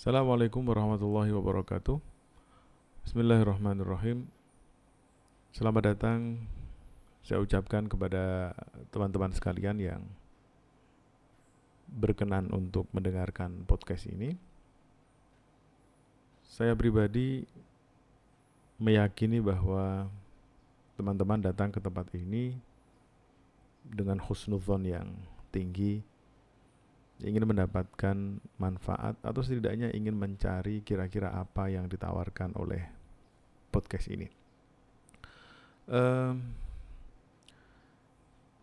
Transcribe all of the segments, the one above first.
Assalamualaikum warahmatullahi wabarakatuh. Bismillahirrahmanirrahim. Selamat datang saya ucapkan kepada teman-teman sekalian yang berkenan untuk mendengarkan podcast ini. Saya pribadi meyakini bahwa teman-teman datang ke tempat ini dengan husnuzon yang tinggi ingin mendapatkan manfaat atau setidaknya ingin mencari kira-kira apa yang ditawarkan oleh podcast ini. Um,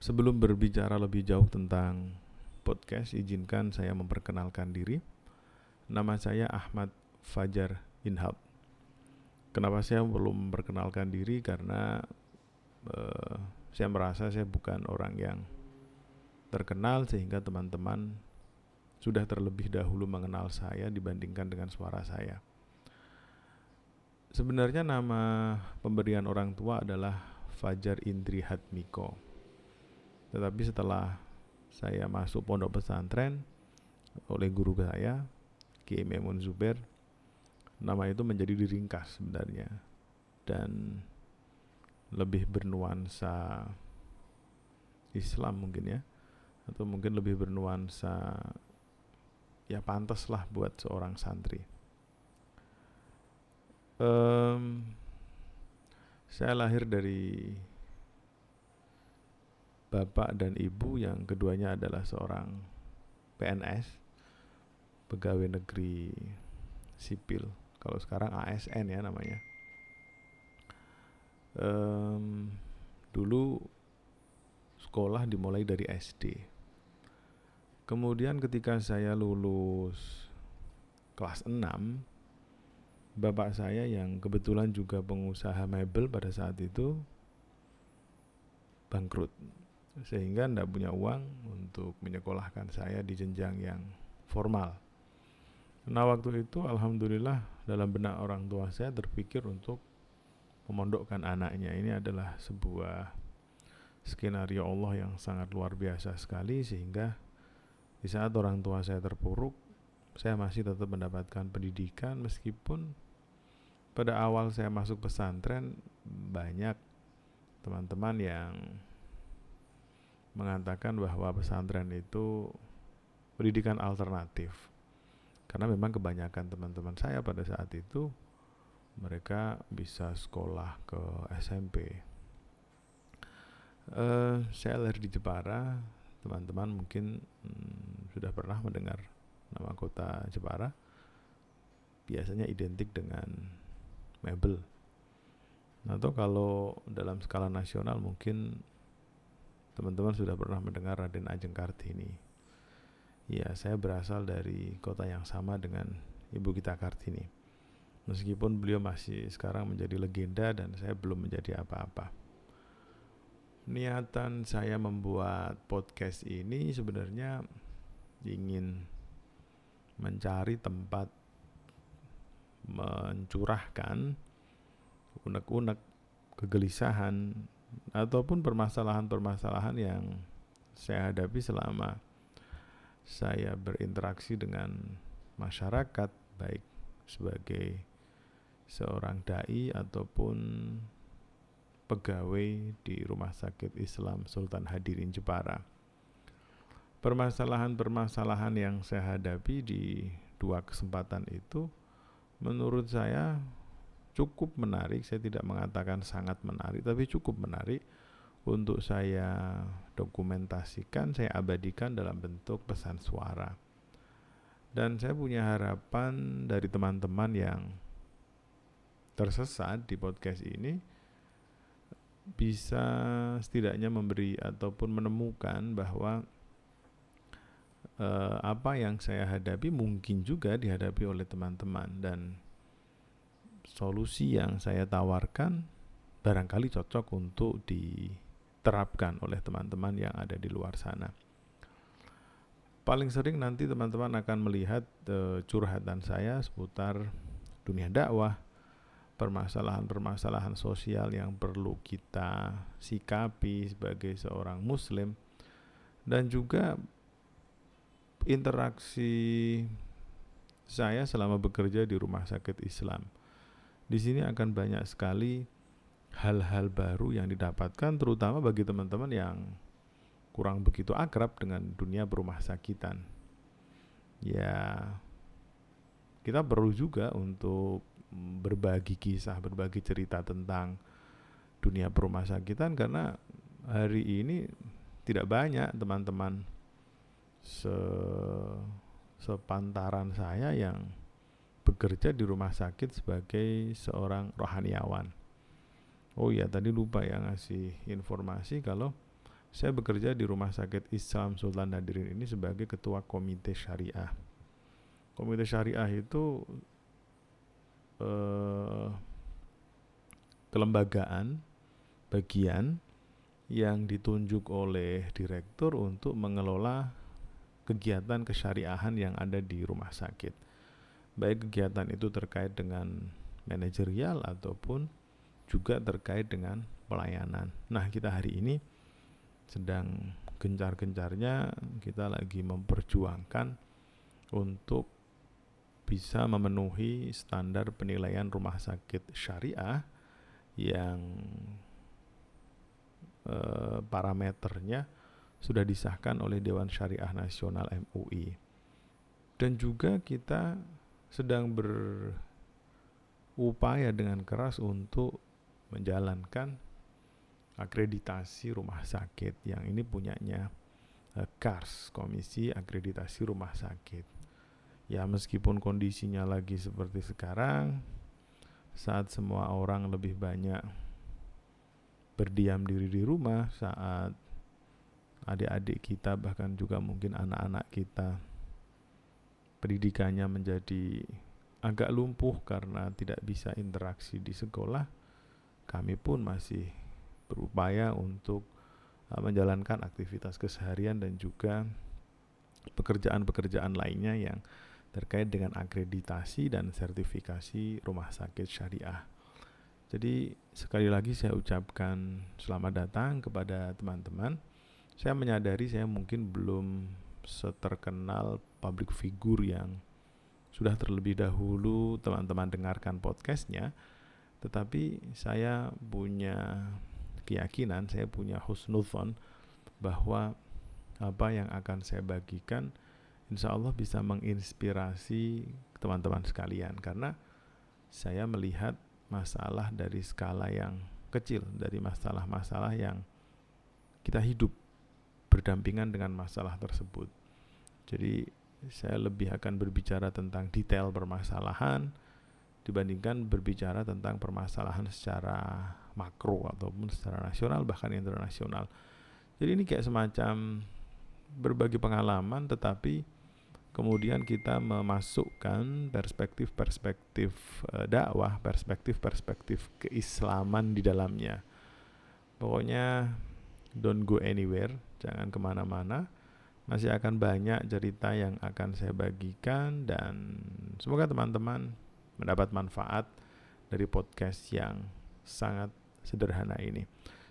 sebelum berbicara lebih jauh tentang podcast, izinkan saya memperkenalkan diri. Nama saya Ahmad Fajar Inhab. Kenapa saya belum memperkenalkan diri? Karena uh, saya merasa saya bukan orang yang terkenal sehingga teman-teman sudah terlebih dahulu mengenal saya dibandingkan dengan suara saya. Sebenarnya nama pemberian orang tua adalah Fajar Indri Hatmiko. Tetapi setelah saya masuk pondok pesantren oleh guru saya, Kiai Memun Zuber, nama itu menjadi diringkas sebenarnya dan lebih bernuansa Islam mungkin ya atau mungkin lebih bernuansa ya pantas lah buat seorang santri. Um, saya lahir dari bapak dan ibu yang keduanya adalah seorang PNS, pegawai negeri sipil. Kalau sekarang ASN ya namanya. Um, dulu sekolah dimulai dari SD Kemudian ketika saya lulus kelas 6, bapak saya yang kebetulan juga pengusaha mebel pada saat itu bangkrut. Sehingga tidak punya uang untuk menyekolahkan saya di jenjang yang formal. Nah waktu itu Alhamdulillah dalam benak orang tua saya terpikir untuk memondokkan anaknya. Ini adalah sebuah skenario Allah yang sangat luar biasa sekali sehingga di saat orang tua saya terpuruk, saya masih tetap mendapatkan pendidikan meskipun pada awal saya masuk pesantren banyak teman-teman yang mengatakan bahwa pesantren itu pendidikan alternatif. Karena memang kebanyakan teman-teman saya pada saat itu mereka bisa sekolah ke SMP. Uh, eh, saya lahir di Jepara, teman-teman mungkin hmm, sudah pernah mendengar nama kota Jepara biasanya identik dengan mebel. Atau kalau dalam skala nasional mungkin teman-teman sudah pernah mendengar Raden Ajeng Kartini. Ya saya berasal dari kota yang sama dengan ibu kita Kartini. Meskipun beliau masih sekarang menjadi legenda dan saya belum menjadi apa-apa. Niatan saya membuat podcast ini sebenarnya ingin mencari tempat mencurahkan unek-unek kegelisahan ataupun permasalahan-permasalahan yang saya hadapi selama saya berinteraksi dengan masyarakat baik sebagai seorang dai ataupun pegawai di Rumah Sakit Islam Sultan Hadirin Jepara. Permasalahan-permasalahan yang saya hadapi di dua kesempatan itu menurut saya cukup menarik. Saya tidak mengatakan sangat menarik, tapi cukup menarik untuk saya dokumentasikan, saya abadikan dalam bentuk pesan suara. Dan saya punya harapan dari teman-teman yang tersesat di podcast ini bisa setidaknya memberi ataupun menemukan bahwa uh, apa yang saya hadapi mungkin juga dihadapi oleh teman-teman dan solusi yang saya tawarkan barangkali cocok untuk diterapkan oleh teman-teman yang ada di luar sana. Paling sering nanti teman-teman akan melihat uh, curhatan saya seputar dunia dakwah, permasalahan-permasalahan sosial yang perlu kita sikapi sebagai seorang muslim dan juga interaksi saya selama bekerja di rumah sakit Islam. Di sini akan banyak sekali hal-hal baru yang didapatkan terutama bagi teman-teman yang kurang begitu akrab dengan dunia berumah sakitan. Ya, kita perlu juga untuk berbagi kisah, berbagi cerita tentang dunia perumah sakitan karena hari ini tidak banyak teman-teman se sepantaran saya yang bekerja di rumah sakit sebagai seorang rohaniawan. Oh ya, tadi lupa ya ngasih informasi kalau saya bekerja di Rumah Sakit Islam Sultan Nadirin ini sebagai ketua komite syariah. Komite syariah itu eh, kelembagaan bagian yang ditunjuk oleh direktur untuk mengelola kegiatan kesyariahan yang ada di rumah sakit. Baik kegiatan itu terkait dengan manajerial ataupun juga terkait dengan pelayanan. Nah, kita hari ini sedang gencar-gencarnya kita lagi memperjuangkan untuk bisa memenuhi standar penilaian rumah sakit syariah yang eh, parameternya sudah disahkan oleh Dewan Syariah Nasional MUI. Dan juga kita sedang berupaya dengan keras untuk menjalankan akreditasi rumah sakit yang ini punyanya uh, KARS, Komisi Akreditasi Rumah Sakit. Ya meskipun kondisinya lagi seperti sekarang, saat semua orang lebih banyak berdiam diri di rumah, saat adik-adik kita bahkan juga mungkin anak-anak kita pendidikannya menjadi agak lumpuh karena tidak bisa interaksi di sekolah, kami pun masih berupaya untuk uh, menjalankan aktivitas keseharian dan juga pekerjaan-pekerjaan lainnya yang terkait dengan akreditasi dan sertifikasi rumah sakit syariah. Jadi sekali lagi saya ucapkan selamat datang kepada teman-teman. Saya menyadari saya mungkin belum seterkenal public figure yang sudah terlebih dahulu teman-teman dengarkan podcastnya, tetapi saya punya keyakinan, saya punya husnuzon bahwa apa yang akan saya bagikan insya Allah bisa menginspirasi teman-teman sekalian. Karena saya melihat masalah dari skala yang kecil dari masalah-masalah yang kita hidup berdampingan dengan masalah tersebut. Jadi saya lebih akan berbicara tentang detail permasalahan dibandingkan berbicara tentang permasalahan secara makro ataupun secara nasional bahkan internasional. Jadi ini kayak semacam berbagi pengalaman tetapi kemudian kita memasukkan perspektif-perspektif uh, dakwah, perspektif-perspektif keislaman di dalamnya. Pokoknya don't go anywhere, jangan ke mana-mana. Masih akan banyak cerita yang akan saya bagikan dan semoga teman-teman mendapat manfaat dari podcast yang sangat sederhana ini.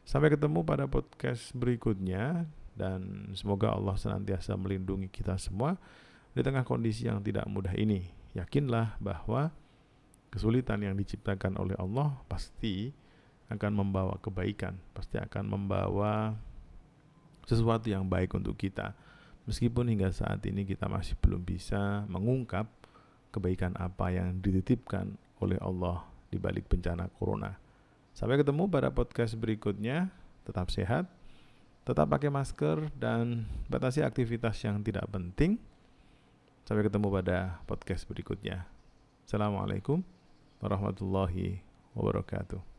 Sampai ketemu pada podcast berikutnya dan semoga Allah senantiasa melindungi kita semua di tengah kondisi yang tidak mudah ini. Yakinlah bahwa kesulitan yang diciptakan oleh Allah pasti akan membawa kebaikan, pasti akan membawa sesuatu yang baik untuk kita. Meskipun hingga saat ini kita masih belum bisa mengungkap kebaikan apa yang dititipkan oleh Allah di balik bencana corona. Sampai ketemu pada podcast berikutnya. Tetap sehat, tetap pakai masker, dan batasi aktivitas yang tidak penting. Sampai ketemu pada podcast berikutnya. Assalamualaikum warahmatullahi wabarakatuh.